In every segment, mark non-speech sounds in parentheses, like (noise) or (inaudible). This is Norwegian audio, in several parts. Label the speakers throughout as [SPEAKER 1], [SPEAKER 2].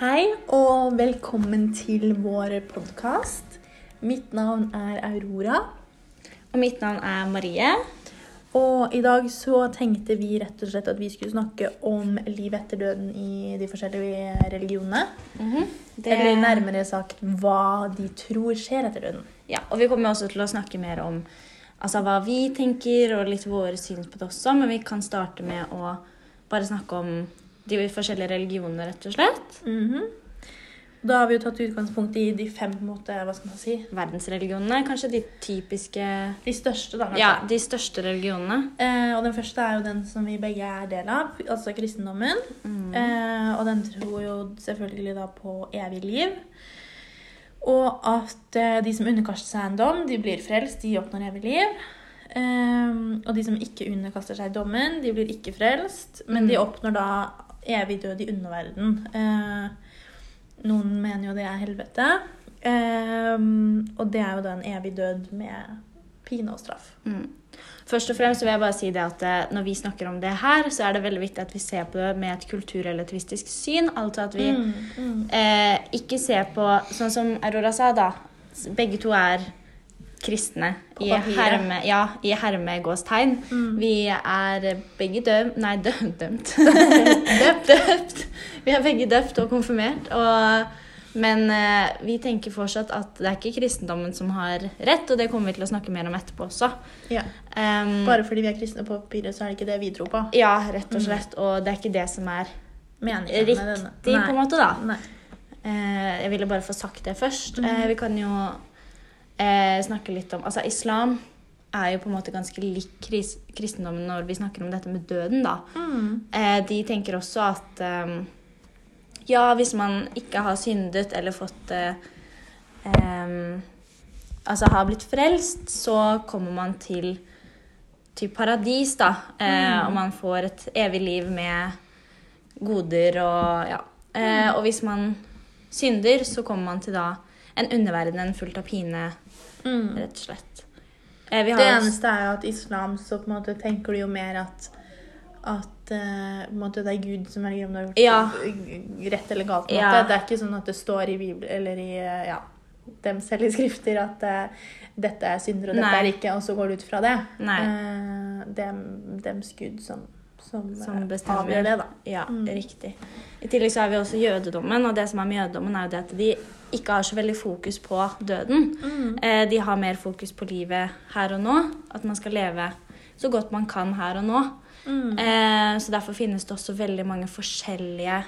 [SPEAKER 1] Hei og velkommen til vår podkast. Mitt navn er Aurora.
[SPEAKER 2] Og mitt navn er Marie.
[SPEAKER 1] Og i dag så tenkte vi rett og slett at vi skulle snakke om livet etter døden i de forskjellige religionene.
[SPEAKER 2] Det-
[SPEAKER 1] Eller nærmere sagt hva de tror skjer etter døden.
[SPEAKER 2] Ja, og vi kommer også til å snakke mer om altså, hva vi tenker, og litt våre syn på det også. Men vi kan starte med å bare snakke om de forskjellige religionene, rett og slett.
[SPEAKER 1] Mhm. Da har vi jo tatt utgangspunkt i de fem måte, hva skal man si,
[SPEAKER 2] Verdensreligionene, kanskje de typiske
[SPEAKER 1] de største. da kanskje.
[SPEAKER 2] Ja, de største religionene.
[SPEAKER 1] Eh, og den første er jo den som vi begge er del av, altså kristendommen. Eh, og den tror jo selvfølgelig da på evig liv. Og at eh, de som underkaster seg en dom, de blir frelst, de oppnår evig liv. Um, og de som ikke underkaster seg dommen, de blir ikke frelst, men de
[SPEAKER 2] Mm.
[SPEAKER 1] oppnår da evig død i underverden. Uh, noen mener jo det er helvete. Um, og det er jo da en evig død med pine og straff.
[SPEAKER 2] Mm. Først og fremst vil jeg bare si det at eh, når vi snakker om det her, så er det veldig viktig at vi ser på det med et kulturrelativistisk syn. Altså at vi
[SPEAKER 1] Mm, mm.
[SPEAKER 2] eh, ikke ser på Sånn som Aurora sa, da. Begge to er kristne.
[SPEAKER 1] På
[SPEAKER 2] I, herme, ja, i hermegåstegn.
[SPEAKER 1] Mm.
[SPEAKER 2] Vi er begge døm... Nei, dø, dømt. (laughs) døpt. (laughs) døpt. Vi er begge døpt og konfirmert. Og, men eh, vi tenker fortsatt at det er ikke kristendommen som har rett, og det kommer vi til å snakke mer om etterpå også.
[SPEAKER 1] Ja.
[SPEAKER 2] Um,
[SPEAKER 1] Bare fordi vi er kristne på papiret, så er det ikke det vi tror på.
[SPEAKER 2] Ja, rett og slett. Og det er ikke det som er
[SPEAKER 1] Meningen
[SPEAKER 2] riktig, på en måte, da.
[SPEAKER 1] Nei.
[SPEAKER 2] Eh, jeg ville bare få sagt det først.
[SPEAKER 1] Mm.
[SPEAKER 2] Eh, vi kan jo eh, snakke litt om Altså, islam er jo på en måte ganske lik kris kristendommen når vi snakker om dette med døden, da.
[SPEAKER 1] Mm.
[SPEAKER 2] Eh, de tenker også at eh, ja, hvis man ikke har syndet eller fått em, Altså har blitt frelst, så kommer man til til paradis, da. Eh,
[SPEAKER 1] Mm.
[SPEAKER 2] Og man får et evig liv med goder og ja. Eh,
[SPEAKER 1] Mm.
[SPEAKER 2] og hvis man synder, så kommer man til da en underverden fullt av pine,
[SPEAKER 1] Mm.
[SPEAKER 2] rett og slett. Eh, vi har
[SPEAKER 1] Det eneste er jo at islam så på en måte tenker du jo mer at at måte det er Gud som velger om du har gjort
[SPEAKER 2] Ja.
[SPEAKER 1] rett eller galt.
[SPEAKER 2] Ja.
[SPEAKER 1] Det er ikke sånn at det står i Bibelen eller i eh, ja, dem selv i skrifter at uh, dette er synder og dette
[SPEAKER 2] Nei.
[SPEAKER 1] er ikke, og så går du ut fra det. Eh, dem, dems Gud som, som,
[SPEAKER 2] Som
[SPEAKER 1] eh,
[SPEAKER 2] bestemmer.
[SPEAKER 1] avgjør det, da.
[SPEAKER 2] Ja,
[SPEAKER 1] Mm.
[SPEAKER 2] riktig. I tillegg så har vi også jødedommen, og det som er med jødedommen, er jo det at de ikke har så veldig fokus på døden.
[SPEAKER 1] Mm.
[SPEAKER 2] Eh, de har mer fokus på livet her og nå, at man skal leve så godt man kan her og nå.
[SPEAKER 1] Mm.
[SPEAKER 2] Eh, så derfor finnes det også veldig mange forskjellige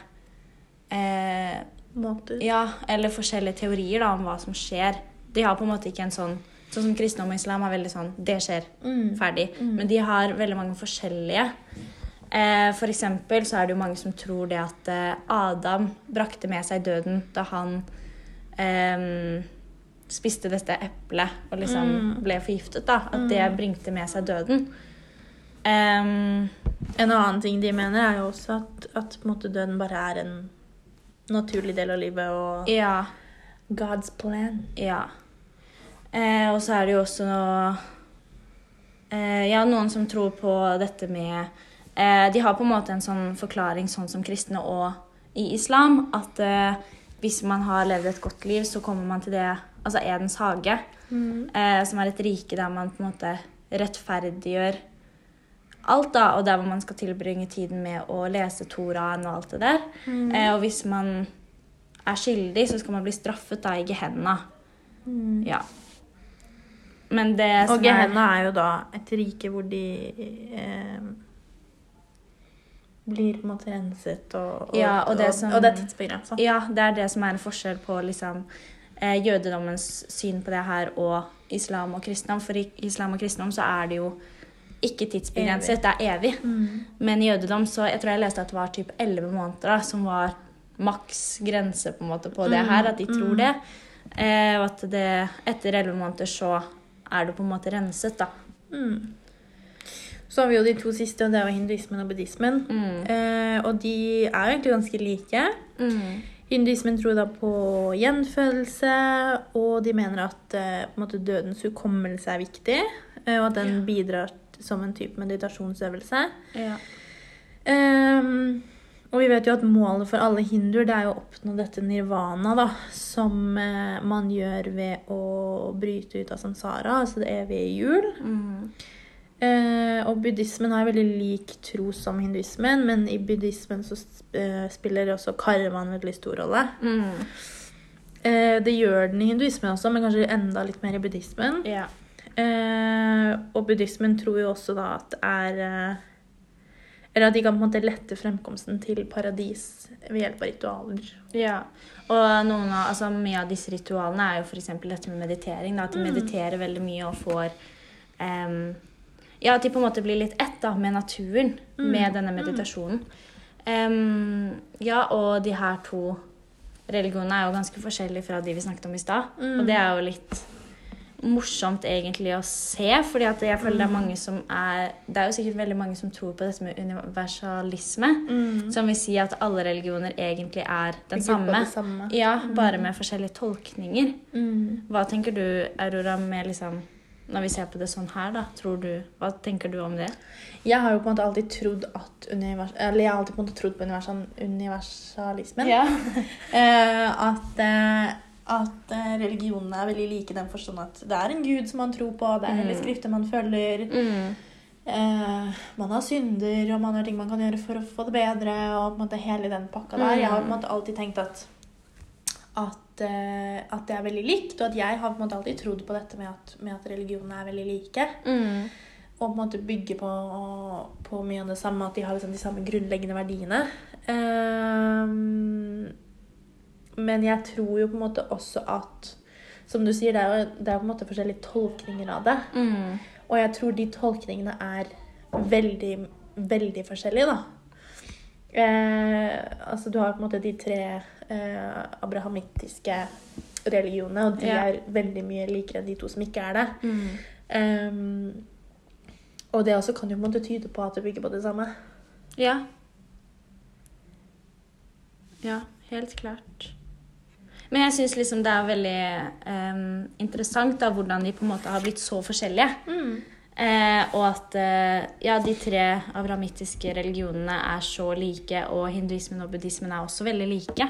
[SPEAKER 2] eh,
[SPEAKER 1] Måter.
[SPEAKER 2] Ja, eller forskjellige teorier da, om hva som skjer. De har på en måte ikke en sånn Sånn som kristendom og islam er veldig sånn Det skjer.
[SPEAKER 1] Mm.
[SPEAKER 2] Ferdig.
[SPEAKER 1] Mm.
[SPEAKER 2] Men de har veldig mange forskjellige. Eh, for eksempel så er det jo mange som tror det at eh, Adam brakte med seg døden da han eh, spiste dette eplet og liksom
[SPEAKER 1] Mm.
[SPEAKER 2] ble forgiftet. da. At det
[SPEAKER 1] Mm.
[SPEAKER 2] bringte med seg døden. Em,
[SPEAKER 1] En annen ting de mener, er jo også at, at måte, døden bare er en naturlig del av livet og
[SPEAKER 2] ja.
[SPEAKER 1] God's plan.
[SPEAKER 2] Ja. Eh, og så er det jo også noe eh, Ja, noen som tror på dette med eh, De har på en måte en sånn forklaring sånn som kristne og i islam. At eh, hvis man har levd et godt liv, så kommer man til det Altså Edens hage, eh, som er et rike der man på en måte rettferdiggjør alt, da, og der hvor man skal tilbringe tiden med å lese Toraen og alt det der.
[SPEAKER 1] Mm.
[SPEAKER 2] Eh, og hvis man er skyldig, så skal man bli straffet da i Gehenna.
[SPEAKER 1] Mm.
[SPEAKER 2] Ja. Men det som
[SPEAKER 1] Og Gehenna er jo da et rike hvor de eh, blir på en måte renset, og, og,
[SPEAKER 2] Ja, og det
[SPEAKER 1] og, og det er tidsbegrensa.
[SPEAKER 2] Ja, det er det som er en forskjell på liksom, eh, jødedommens syn på det her og islam og kristendom. For i islam og kristendom så er det jo ikke tidsbegrenset, det er evig.
[SPEAKER 1] Mm.
[SPEAKER 2] Men i jødedom så Jeg tror jeg leste at det var typ 11 måneder da, som var maks grense på en måte på det
[SPEAKER 1] Mm,
[SPEAKER 2] her, at de tror
[SPEAKER 1] mm.
[SPEAKER 2] det. Eh, og at det etter 11 måneder så er du på en måte renset, da.
[SPEAKER 1] Mm. Så har vi jo de to siste, og det er jo hinduismen og buddhismen.
[SPEAKER 2] Mm.
[SPEAKER 1] Eh, og de er egentlig ganske like.
[SPEAKER 2] Mm.
[SPEAKER 1] Hinduismen tror da på gjenfødelse, og de mener at eh, dødens hukommelse er viktig, eh, og at den bidrar som en type meditasjonsøvelse.
[SPEAKER 2] Ja.
[SPEAKER 1] Um, og vi vet jo at målet for alle hinduer det er jo å oppnå dette nirvana, da, som eh, man gjør ved å bryte ut av samsara, altså det evige hjul.
[SPEAKER 2] Mm.
[SPEAKER 1] Eh, og buddhismen har veldig lik tro som hinduismen, men i buddhismen så eh, spiller også karma en veldig stor rolle.
[SPEAKER 2] Mm.
[SPEAKER 1] Eh, det gjør den i hinduismen også, men kanskje enda litt mer i buddhismen.
[SPEAKER 2] Ja.
[SPEAKER 1] Eh, og buddhismen tror jo også da at det er eh, Eller at de kan på en måte lette fremkomsten til paradis ved hjelp av ritualer.
[SPEAKER 2] Ja, og noen av, altså, mye av disse ritualene er jo f.eks. dette med meditering. Da, at de
[SPEAKER 1] Mm.
[SPEAKER 2] mediterer veldig mye og får em, Ja, at de på en måte blir litt ett da, med naturen
[SPEAKER 1] Mm.
[SPEAKER 2] med denne meditasjonen. Um, ja, og de her to religionene er jo ganske forskjellige fra de vi snakket om i stad.
[SPEAKER 1] Mm.
[SPEAKER 2] Og det er jo litt morsomt egentlig å se, fordi at jeg føler det er mange som er Det er jo sikkert veldig mange som tror på dette med universalisme. Som vil si at alle religioner egentlig er den samme.
[SPEAKER 1] samme.
[SPEAKER 2] Ja, bare med forskjellige tolkninger.
[SPEAKER 1] Mm.
[SPEAKER 2] Hva tenker du, Aurora, med liksom Når vi ser på det sånn her, da, tror du Hva tenker du om det?
[SPEAKER 1] Jeg har jo på en måte alltid trodd at univers... Eller jeg har alltid på en måte trodd på universal, universalismen.
[SPEAKER 2] Ja. (laughs)
[SPEAKER 1] Eh, at eh, at eh, religionene er veldig like i den forstand at det er en gud som man tror på, det er hele
[SPEAKER 2] Mm.
[SPEAKER 1] skrifter man følger.
[SPEAKER 2] Mm.
[SPEAKER 1] Eh, man har synder, og man har ting man kan gjøre for å få det bedre. Og på en måte hele den pakka der. Jeg har på en måte alltid tenkt at, at, eh, at det er veldig likt. Og at jeg har på en måte alltid trodd på dette med at, med at religionene er veldig like.
[SPEAKER 2] Mm.
[SPEAKER 1] Og på en måte bygger på, på mye av det samme, at de har liksom de samme grunnleggende verdiene. Ehm, men jeg tror jo på en måte også at Som du sier, det er jo, det er på en måte forskjellige tolkninger av det.
[SPEAKER 2] Mm.
[SPEAKER 1] Og jeg tror de tolkningene er veldig, veldig forskjellige, da. Eh, altså, du har på en måte de tre eh, abrahamittiske religionene, og de
[SPEAKER 2] Ja.
[SPEAKER 1] er veldig mye likere enn de to som ikke er det.
[SPEAKER 2] Mm.
[SPEAKER 1] Um, og det også kan jo på en måte tyde på at det bygger på det samme.
[SPEAKER 2] Ja. Ja, helt klart. Men jeg syns liksom det er veldig um, interessant da, hvordan de på en måte har blitt så forskjellige. Eh, og at eh, ja, de tre avramittiske religionene er så like, og hinduismen og buddhismen er også veldig like.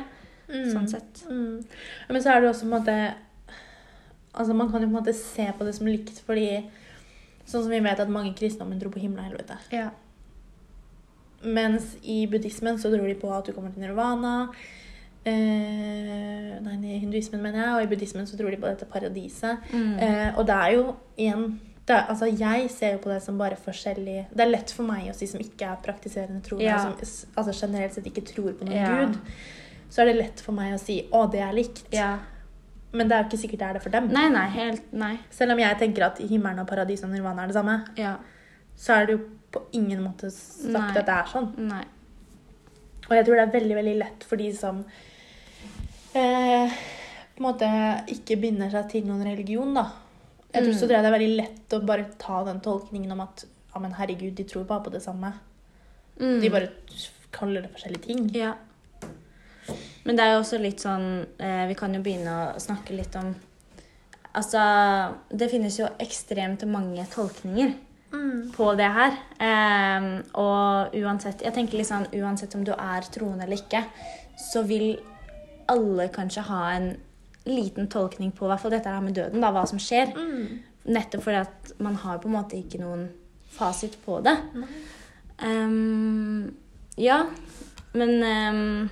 [SPEAKER 2] Sånn sett.
[SPEAKER 1] Mm. Men så er det også på en måte Altså Man kan jo på en måte se på det som likt, fordi sånn som vi vet at mange kristendommen tror på himmel og helvete.
[SPEAKER 2] Ja.
[SPEAKER 1] Mens i buddhismen så tror de på at du kommer til nirvana. Eh, nei, i hinduismen mener jeg, og i buddhismen så tror de på dette paradiset.
[SPEAKER 2] Mm.
[SPEAKER 1] Eh, og det er jo igjen det altså Jeg ser jo på det som bare forskjellig Det er lett for meg å si som ikke er praktiserende troende,
[SPEAKER 2] Ja.
[SPEAKER 1] som altså generelt sett ikke tror på noen
[SPEAKER 2] Ja.
[SPEAKER 1] gud, så er det lett for meg å si 'å, det er likt'.
[SPEAKER 2] ja.
[SPEAKER 1] Men det er jo ikke sikkert det er det for dem.
[SPEAKER 2] Nei, nei, helt Nei.
[SPEAKER 1] Selv om jeg tenker at himmelen og paradis og nirvana er det samme,
[SPEAKER 2] Ja.
[SPEAKER 1] så er det jo på ingen måte sagt
[SPEAKER 2] Nei.
[SPEAKER 1] at det er sånn.
[SPEAKER 2] Nei.
[SPEAKER 1] Og jeg tror det er veldig veldig lett for de som eh, på en måte ikke binder seg til noen religion, da. Jeg tror,
[SPEAKER 2] Mm.
[SPEAKER 1] Så tror jeg det er veldig lett å bare ta den tolkningen om at ja, men herregud, de tror bare på det samme.
[SPEAKER 2] Mm.
[SPEAKER 1] De bare kaller det forskjellige ting.
[SPEAKER 2] Ja. Men det er jo også litt sånn eh, Vi kan jo begynne å snakke litt om Altså, det finnes jo ekstremt mange tolkninger
[SPEAKER 1] Mm.
[SPEAKER 2] på det her. Eh, og uansett Jeg tenker sånn Uansett om du er troende eller ikke, så vil alle kanskje ha en liten tolkning på hvert fall dette her med døden, da, hva som skjer.
[SPEAKER 1] Mm.
[SPEAKER 2] Nettopp fordi at man har på en måte ikke noen fasit på det. Um, ja, men um,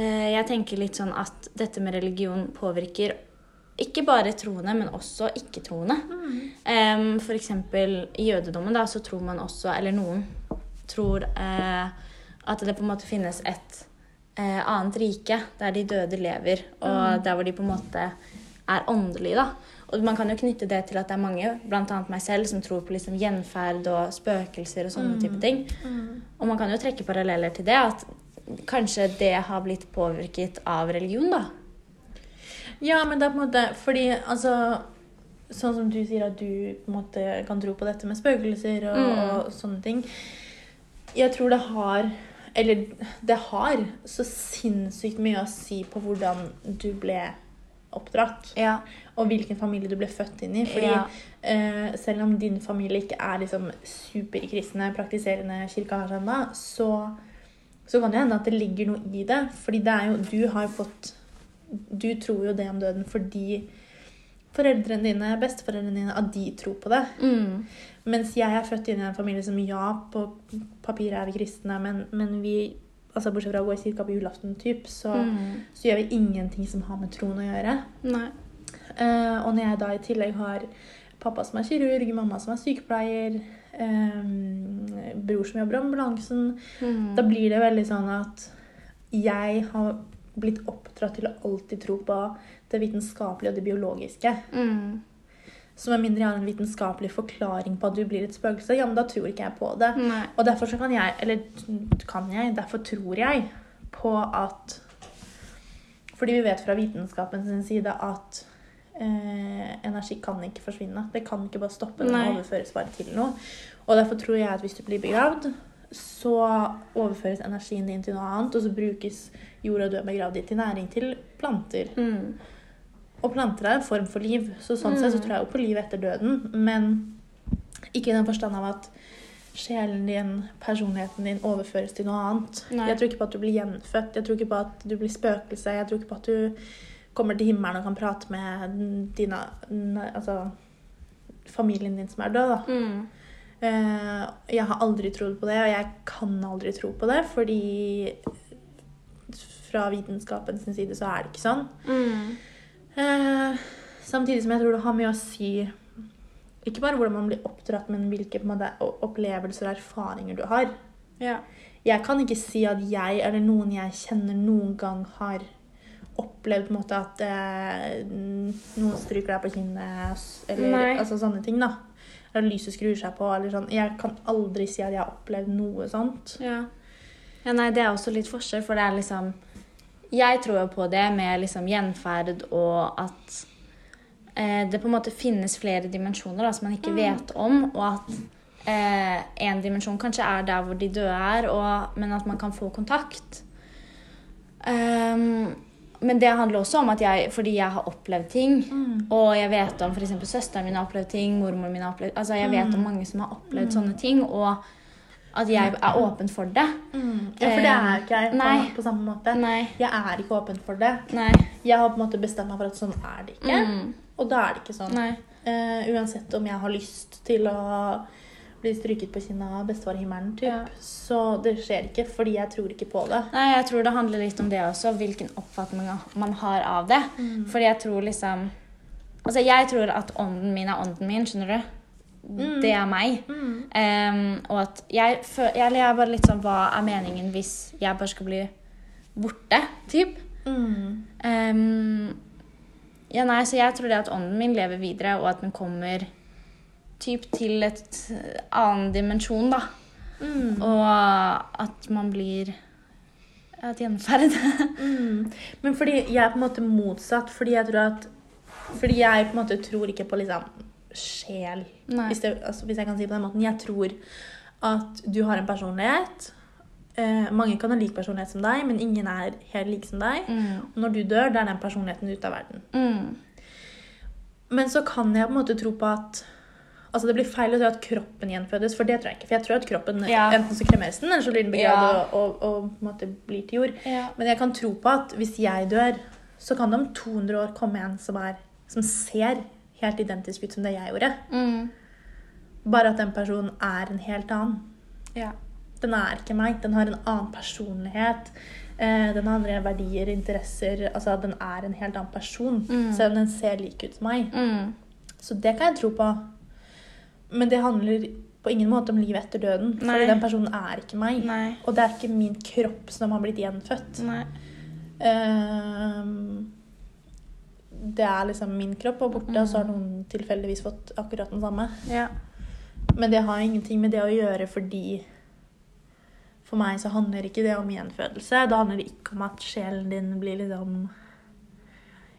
[SPEAKER 2] Jeg tenker litt sånn at dette med religion påvirker ikke bare troende, men også ikke-troende. Um, for eksempel i jødedommen da, så tror man også, eller noen tror eh, at det på en måte finnes et eh, annet rike der de døde lever, og der hvor de på en måte er åndelige. da. Og man kan jo knytte det til at det er mange, bl.a. meg selv, som tror på liksom gjenferd og spøkelser og sånne type ting. Og man kan jo trekke paralleller til det, at kanskje det har blitt påvirket av religion, da.
[SPEAKER 1] Ja, men det er på en måte fordi altså Sånn som du sier at du på en måte kan tro på dette med spøkelser og,
[SPEAKER 2] Mm.
[SPEAKER 1] og sånne ting. Jeg tror det har Eller det har så sinnssykt mye å si på hvordan du ble oppdratt.
[SPEAKER 2] Ja.
[SPEAKER 1] Og hvilken familie du ble født inn i. Fordi
[SPEAKER 2] Ja.
[SPEAKER 1] eh, selv om din familie ikke er liksom superkristne, praktiserende kirka her ennå, så, så kan det hende at det ligger noe i det. Fordi det er jo Du har jo fått Du tror jo det om døden fordi foreldrene dine, besteforeldrene dine, at de tror på det.
[SPEAKER 2] Mm.
[SPEAKER 1] Mens jeg er født inn i en familie som ja, på papiret er vi kristne, men, men vi altså Bortsett fra å gå i kirka på julaften, typ, så,
[SPEAKER 2] Mm.
[SPEAKER 1] så gjør vi ingenting som har med troen å gjøre. Eh, og når jeg da i tillegg har pappa som er kirurg, mamma som er sykepleier, eh, bror som jobber i ambulansen,
[SPEAKER 2] Mm.
[SPEAKER 1] da blir det veldig sånn at jeg har blitt oppdratt til å alltid tro på det vitenskapelige og det biologiske.
[SPEAKER 2] Mm.
[SPEAKER 1] Så med mindre jeg har en vitenskapelig forklaring på at du blir et spøkelse, ja, men da tror ikke jeg på det.
[SPEAKER 2] Nei.
[SPEAKER 1] Og derfor så kan jeg, eller kan jeg, derfor tror jeg på at Fordi vi vet fra vitenskapen sin side at eh, energi kan ikke forsvinne. Det kan ikke bare stoppe, den overføres bare til noe. Og derfor tror jeg at hvis du blir begravd, så overføres energien din til noe annet, og så brukes jorda du er begravd i, til næring til planter.
[SPEAKER 2] Mm.
[SPEAKER 1] Og planter er en form for liv, så sånn sett så
[SPEAKER 2] Mm.
[SPEAKER 1] tror jeg jo på liv etter døden. Men ikke i den forstand av at sjelen din, personligheten din, overføres til noe annet.
[SPEAKER 2] Nei.
[SPEAKER 1] Jeg tror ikke på at du blir gjenfødt, jeg tror ikke på at du blir spøkelse, jeg tror ikke på at du kommer til himmelen og kan prate med dine, altså, familien din som er død. da.
[SPEAKER 2] Mm.
[SPEAKER 1] Eh, Jeg har aldri trodd på det, og jeg kan aldri tro på det, fordi fra vitenskapens side så er det ikke sånn.
[SPEAKER 2] Mm.
[SPEAKER 1] Eh, samtidig som jeg tror det har mye å si ikke bare hvordan man blir oppdratt, men hvilke måte, opplevelser og erfaringer du har.
[SPEAKER 2] Ja.
[SPEAKER 1] Jeg kan ikke si at jeg eller noen jeg kjenner noen gang har opplevd på en måte at eh, noen stryker deg på kinnet, eller
[SPEAKER 2] Nei.
[SPEAKER 1] altså sånne ting. da. Eller lyset skrur seg på. eller sånn. Jeg kan aldri si at jeg har opplevd noe sånt.
[SPEAKER 2] Ja. ja. Nei, det er også litt forskjell, for det er liksom Jeg tror jo på det med liksom gjenferd og at eh, det på en måte finnes flere dimensjoner da, som man ikke vet om, og at eh, en dimensjon kanskje er der hvor de døde er, og, men at man kan få kontakt. Ehm, men det handler også om at jeg, fordi jeg har opplevd ting, og jeg vet om f.eks. søsteren min har opplevd ting, mormoren min har opplevd Altså jeg vet om mange som har opplevd sånne ting, og at jeg er åpen for det.
[SPEAKER 1] Ja, For det er ikke jeg på, på samme måte.
[SPEAKER 2] Nei.
[SPEAKER 1] Jeg er ikke åpen for det.
[SPEAKER 2] Nei.
[SPEAKER 1] Jeg har på en måte bestemt meg for at sånn er det ikke.
[SPEAKER 2] Mm.
[SPEAKER 1] Og da er det ikke sånn. Eh, uansett om jeg har lyst til å bli stryket på kinnet av bestefar i himmelen, typ.
[SPEAKER 2] Ja.
[SPEAKER 1] så det skjer ikke fordi jeg tror ikke på det.
[SPEAKER 2] Nei, jeg tror det handler litt om det også, hvilken oppfatning man har av det. Fordi jeg tror liksom Altså, jeg tror at ånden min er ånden min, skjønner du? Det er meg. Em, og at jeg føler Eller jeg er bare litt sånn Hva er meningen hvis jeg bare skal bli borte? Typ.
[SPEAKER 1] Mm.
[SPEAKER 2] Em, ja, nei, så jeg tror det at ånden min lever videre, og at den kommer typ til et annen dimensjon, da.
[SPEAKER 1] Mm.
[SPEAKER 2] Og at man blir et gjenferd. (laughs)
[SPEAKER 1] Mm. Men fordi jeg er på en måte motsatt. Fordi jeg tror at Fordi jeg på en måte tror ikke på liksom sjel, hvis, det, altså, hvis jeg kan si på den måten. Jeg tror at du har en personlighet. Eh, mange kan ha lik personlighet som deg, men ingen er helt like som deg.
[SPEAKER 2] Mm.
[SPEAKER 1] Og når du dør, da er den personligheten ute av verden.
[SPEAKER 2] Mm.
[SPEAKER 1] Men så kan jeg på en måte tro på at Altså Det blir feil å si at kroppen gjenfødes, for det tror jeg ikke. For jeg tror at kroppen
[SPEAKER 2] Ja.
[SPEAKER 1] enten så kremeres den, eller så blir den begravd
[SPEAKER 2] Ja.
[SPEAKER 1] og, og, og måte blir til jord.
[SPEAKER 2] Ja.
[SPEAKER 1] Men jeg kan tro på at hvis jeg dør, så kan det om 200 år komme en som, er, som ser helt identisk ut som det jeg gjorde.
[SPEAKER 2] Mm.
[SPEAKER 1] Bare at den personen er en helt annen.
[SPEAKER 2] ja.
[SPEAKER 1] Den er ikke meg. Den har en annen personlighet. Eh, den har andre verdier, interesser. Altså, den er en helt annen person.
[SPEAKER 2] Mm.
[SPEAKER 1] Selv om den ser lik ut som meg.
[SPEAKER 2] Mm.
[SPEAKER 1] Så det kan jeg tro på. Men det handler på ingen måte om livet etter døden. For den personen er ikke meg.
[SPEAKER 2] Nei.
[SPEAKER 1] Og det er ikke min kropp som har blitt gjenfødt. Ehm, det er liksom min kropp og borte, og så har noen tilfeldigvis fått akkurat den samme.
[SPEAKER 2] Ja.
[SPEAKER 1] Men det har ingenting med det å gjøre fordi For meg så handler ikke det om gjenfødelse. Det handler ikke om at sjelen din blir liksom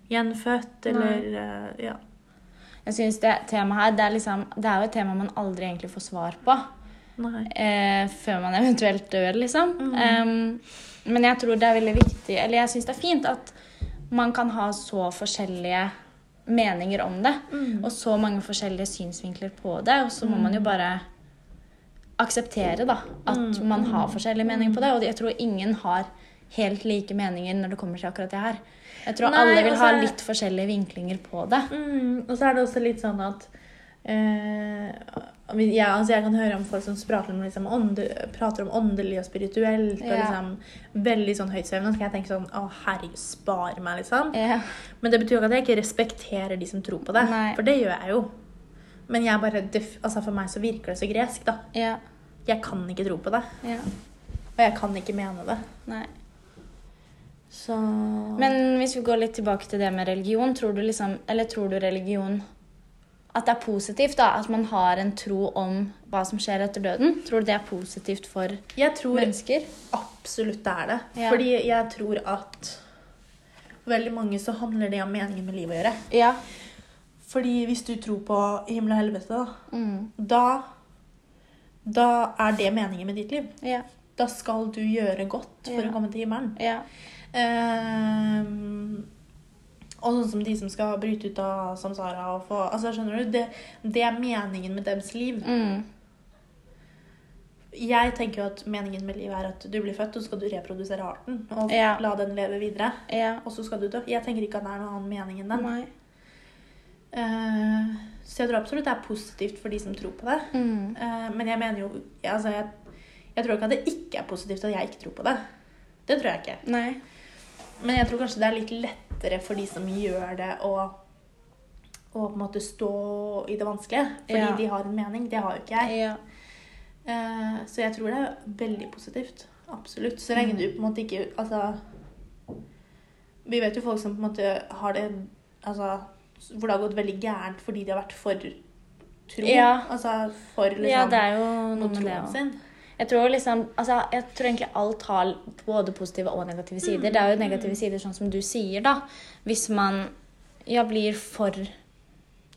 [SPEAKER 1] gjenfødt, eller uh, Ja.
[SPEAKER 2] Jeg synes det temaet her, det er, liksom, det er jo et tema man aldri egentlig får svar på. Eh, før man eventuelt dør, liksom.
[SPEAKER 1] Mm.
[SPEAKER 2] Um, men jeg tror det er veldig viktig Eller jeg syns det er fint at man kan ha så forskjellige meninger om det.
[SPEAKER 1] Mm.
[SPEAKER 2] Og så mange forskjellige synsvinkler på det. Og så må man jo bare akseptere da, at
[SPEAKER 1] Mm.
[SPEAKER 2] man har forskjellige meninger på det. Og jeg tror ingen har helt like meninger når det kommer til akkurat det her. Jeg tror
[SPEAKER 1] Nei,
[SPEAKER 2] alle vil ha
[SPEAKER 1] er-
[SPEAKER 2] litt forskjellige vinklinger på det.
[SPEAKER 1] Mm, og så er det også litt sånn at eh, jeg, altså jeg kan høre om folk som prater om, liksom, ånde, prater om åndelig og spirituelt. Og liksom veldig sånn høytsvevende. Så skal jeg tenke sånn Å, herregud, spar meg, liksom.
[SPEAKER 2] Ja.
[SPEAKER 1] Men det betyr jo ikke at jeg ikke respekterer de som tror på det.
[SPEAKER 2] Nei.
[SPEAKER 1] For det gjør jeg jo. Men jeg bare, altså for meg så virker det så gresk, da.
[SPEAKER 2] Ja.
[SPEAKER 1] Jeg kan ikke tro på det.
[SPEAKER 2] ja.
[SPEAKER 1] Og jeg kan ikke mene det.
[SPEAKER 2] Nei.
[SPEAKER 1] Så
[SPEAKER 2] Men hvis vi går litt tilbake til det med religion, tror du liksom Eller tror du religion At det er positivt, da? At man har en tro om hva som skjer etter døden? Tror du det er positivt for
[SPEAKER 1] jeg tror
[SPEAKER 2] mennesker?
[SPEAKER 1] absolutt det er det.
[SPEAKER 2] Ja.
[SPEAKER 1] Fordi jeg tror at for veldig mange så handler det om meningen med livet å gjøre.
[SPEAKER 2] Ja.
[SPEAKER 1] Fordi hvis du tror på himmel og helvete, da,
[SPEAKER 2] Mm.
[SPEAKER 1] da Da er det meningen med ditt liv.
[SPEAKER 2] Ja.
[SPEAKER 1] Da skal du gjøre godt for å komme til himmelen.
[SPEAKER 2] Ja.
[SPEAKER 1] Ehm, og sånn som de som skal bryte ut av samsara og få Altså, skjønner du? Det, det er meningen med deres liv.
[SPEAKER 2] Mm.
[SPEAKER 1] Jeg tenker jo at meningen med livet er at du blir født, og så skal du reprodusere arten. Og
[SPEAKER 2] Ja.
[SPEAKER 1] la den leve videre.
[SPEAKER 2] Ja.
[SPEAKER 1] Og så skal du dø. Jeg tenker ikke at det er noen annen mening enn den. Eh, så jeg tror absolutt det er positivt for de som tror på det.
[SPEAKER 2] Mm.
[SPEAKER 1] Uh, men jeg mener jo altså jeg, jeg tror ikke at det ikke er positivt at jeg ikke tror på det. Det tror jeg ikke.
[SPEAKER 2] Nei.
[SPEAKER 1] Men jeg tror kanskje det er litt lettere for de som gjør det, å, å på en måte stå i det vanskelige. Fordi
[SPEAKER 2] Ja.
[SPEAKER 1] de har en mening. Det har jo ikke jeg.
[SPEAKER 2] Ja.
[SPEAKER 1] Uh, så jeg tror det er veldig positivt. Absolutt. Så lenge
[SPEAKER 2] Mm.
[SPEAKER 1] du på en måte ikke Altså Vi vet jo folk som på en måte har det Altså hvor det har gått veldig gærent fordi de har vært for tro.
[SPEAKER 2] Ja.
[SPEAKER 1] Altså for liksom
[SPEAKER 2] ja, det er jo noe med det òg. Jeg tror liksom, altså, jeg tror egentlig alt har både positive og negative sider. Det er jo negative sider, sånn som du sier, da. Hvis man ja, blir for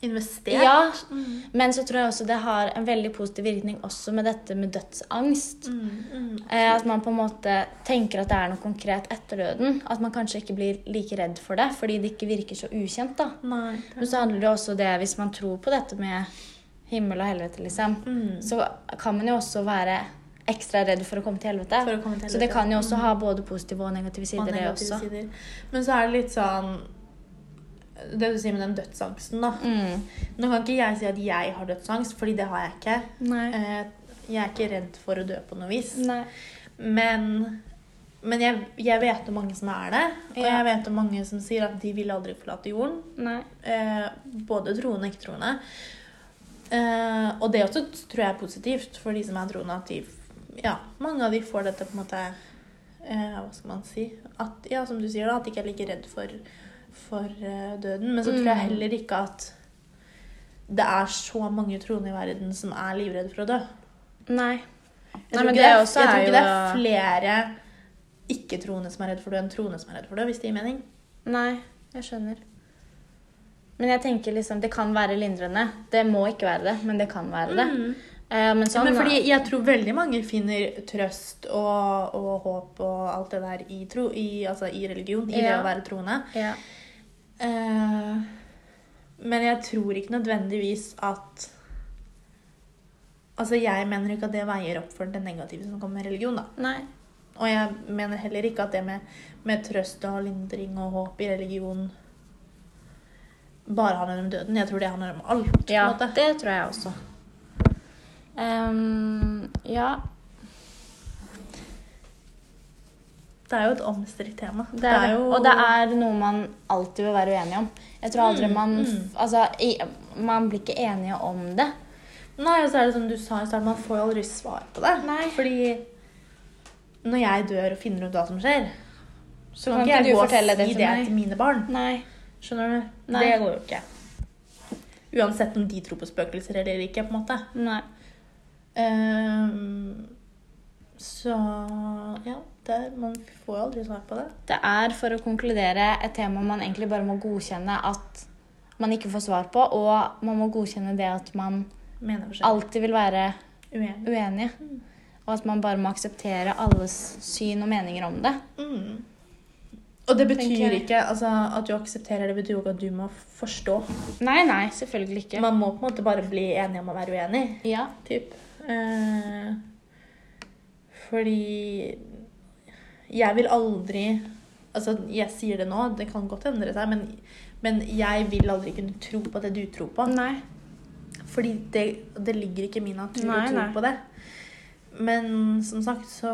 [SPEAKER 1] Investert.
[SPEAKER 2] Ja,
[SPEAKER 1] Mm.
[SPEAKER 2] men så tror jeg også det har en veldig positiv virkning også med dette med dødsangst.
[SPEAKER 1] Mm, mm,
[SPEAKER 2] Eh, At man på en måte tenker at det er noe konkret etter døden. At man kanskje ikke blir like redd for det, fordi det ikke virker så ukjent. da.
[SPEAKER 1] Nei.
[SPEAKER 2] Men så handler det også det, hvis man tror på dette med himmel og helvete, liksom,
[SPEAKER 1] Mm.
[SPEAKER 2] så kan man jo også være ekstra redd for å komme til helvete.
[SPEAKER 1] Komme til
[SPEAKER 2] Så det kan jo også
[SPEAKER 1] Mm.
[SPEAKER 2] ha både positive og negative sider,
[SPEAKER 1] Og
[SPEAKER 2] det
[SPEAKER 1] negative sider. Men så er det litt sånn Det du sier med den dødsangsten, da.
[SPEAKER 2] Mm.
[SPEAKER 1] Nå kan ikke jeg si at jeg har dødsangst, fordi det har jeg ikke.
[SPEAKER 2] Nei.
[SPEAKER 1] Eh, Jeg er ikke redd for å dø på noe vis.
[SPEAKER 2] Nei.
[SPEAKER 1] Men, men jeg, jeg vet om mange som er det. Og
[SPEAKER 2] Ja.
[SPEAKER 1] jeg vet om mange som sier at de vil aldri forlate jorden. Eh, både troende og ikke-troende. Eh, og det også tror jeg er positivt for de som er troende, at de Ja, mange av de får dette på en måte eh, Hva skal man si? At, ja, som du sier, da, at de ikke er like redd for, for eh, døden. Men så tror jeg
[SPEAKER 2] Mm.
[SPEAKER 1] heller ikke at det er så mange troende i verden som er livredde for å dø.
[SPEAKER 2] Nei.
[SPEAKER 1] Jeg tror,
[SPEAKER 2] Nei,
[SPEAKER 1] ikke,
[SPEAKER 2] det
[SPEAKER 1] det,
[SPEAKER 2] også
[SPEAKER 1] jeg tror
[SPEAKER 2] er
[SPEAKER 1] ikke det er flere ikke-troende som er redd for det, enn troende som er redd for det, hvis det gir mening.
[SPEAKER 2] Nei, jeg skjønner. Men jeg tenker liksom, det kan være lindrende. Det må ikke være det, men det kan være det.
[SPEAKER 1] Mm.
[SPEAKER 2] Eh, men sånn,
[SPEAKER 1] Men fordi jeg tror veldig mange finner trøst og, og håp og alt det der i, tro, i, altså i religion, i det å være troende.
[SPEAKER 2] ja.
[SPEAKER 1] Uh, men jeg tror ikke nødvendigvis at Altså, jeg mener ikke at det veier opp for det negative som kommer med religion, da.
[SPEAKER 2] Nei.
[SPEAKER 1] Og jeg mener heller ikke at det med, med trøst og lindring og håp i religion bare handler om døden. Jeg tror det handler om alt.
[SPEAKER 2] Ja, det tror jeg også. Ehm, ja.
[SPEAKER 1] Det er jo et omstridt tema.
[SPEAKER 2] Det er, det. Og det er noe man alltid vil være uenig om. Jeg tror aldri
[SPEAKER 1] Mm,
[SPEAKER 2] man
[SPEAKER 1] mm.
[SPEAKER 2] Altså, i, man blir ikke enige om det.
[SPEAKER 1] Nei, og så er det som du sa i starten, man får jo aldri svar på det.
[SPEAKER 2] Nei.
[SPEAKER 1] Fordi når jeg dør og finner ut hva som skjer, så kan, ikke jeg gå og si
[SPEAKER 2] det
[SPEAKER 1] det,
[SPEAKER 2] til meg?
[SPEAKER 1] til mine barn.
[SPEAKER 2] Nei.
[SPEAKER 1] Skjønner du?
[SPEAKER 2] Nei.
[SPEAKER 1] Det går jo ikke. Uansett om de tror på spøkelser eller ikke, på en måte.
[SPEAKER 2] Nei.
[SPEAKER 1] Ehm, så ja, Der, man får aldri svar på det.
[SPEAKER 2] Det er, for å konkludere, et tema man egentlig bare må godkjenne at man ikke får svar på, og man må godkjenne det at man alltid vil være
[SPEAKER 1] Uenig.
[SPEAKER 2] uenige. Og at man bare må akseptere alles syn og meninger om det.
[SPEAKER 1] Mm. Og det betyr ikke altså, at du aksepterer det, betyr jo ikke at du må forstå.
[SPEAKER 2] Nei, nei, selvfølgelig ikke.
[SPEAKER 1] Man må på en måte bare bli enig om å være uenig.
[SPEAKER 2] Ja.
[SPEAKER 1] Typ. Eh, fordi jeg vil aldri Altså, jeg sier det nå, det kan godt endre seg, men, men jeg vil aldri kunne tro på det du tror på.
[SPEAKER 2] Nei.
[SPEAKER 1] Fordi det, det ligger ikke i min natur
[SPEAKER 2] Nei,
[SPEAKER 1] å tro
[SPEAKER 2] nei.
[SPEAKER 1] på det. Men som sagt så,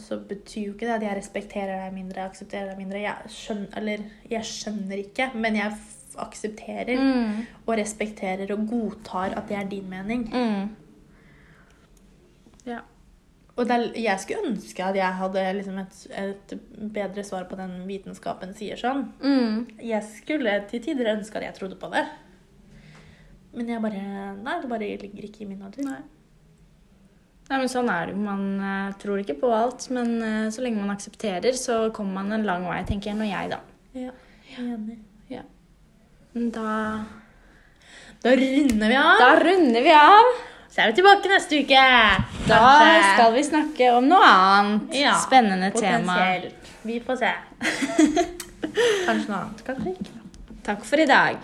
[SPEAKER 1] så betyr jo ikke det at jeg respekterer deg mindre, aksepterer deg mindre. Jeg skjønner, eller jeg skjønner ikke, men jeg aksepterer
[SPEAKER 2] Mm.
[SPEAKER 1] og respekterer og godtar at det er din mening.
[SPEAKER 2] Mm. Ja.
[SPEAKER 1] Og er, jeg skulle ønske at jeg hadde liksom et, et bedre svar på den vitenskapen sier sånn.
[SPEAKER 2] Mm.
[SPEAKER 1] Jeg skulle til tider ønske at jeg trodde på det. Men jeg bare Nei, det bare ligger ikke i min natur.
[SPEAKER 2] Nei. Nei, men sånn er det jo. Man uh, tror ikke på alt, men uh, så lenge man aksepterer, så kommer man en lang vei, tenker jeg, når jeg, da.
[SPEAKER 1] Ja, enig.
[SPEAKER 2] Men Da,
[SPEAKER 1] Da runder vi av.
[SPEAKER 2] da runder vi av.
[SPEAKER 1] Så er vi tilbake neste uke.
[SPEAKER 2] Da skal vi snakke om noe annet.
[SPEAKER 1] Ja,
[SPEAKER 2] Spennende
[SPEAKER 1] potensielt. tema. Vi får se. (laughs) Kanskje noe annet. Kanskje ikke.
[SPEAKER 2] Takk for i dag.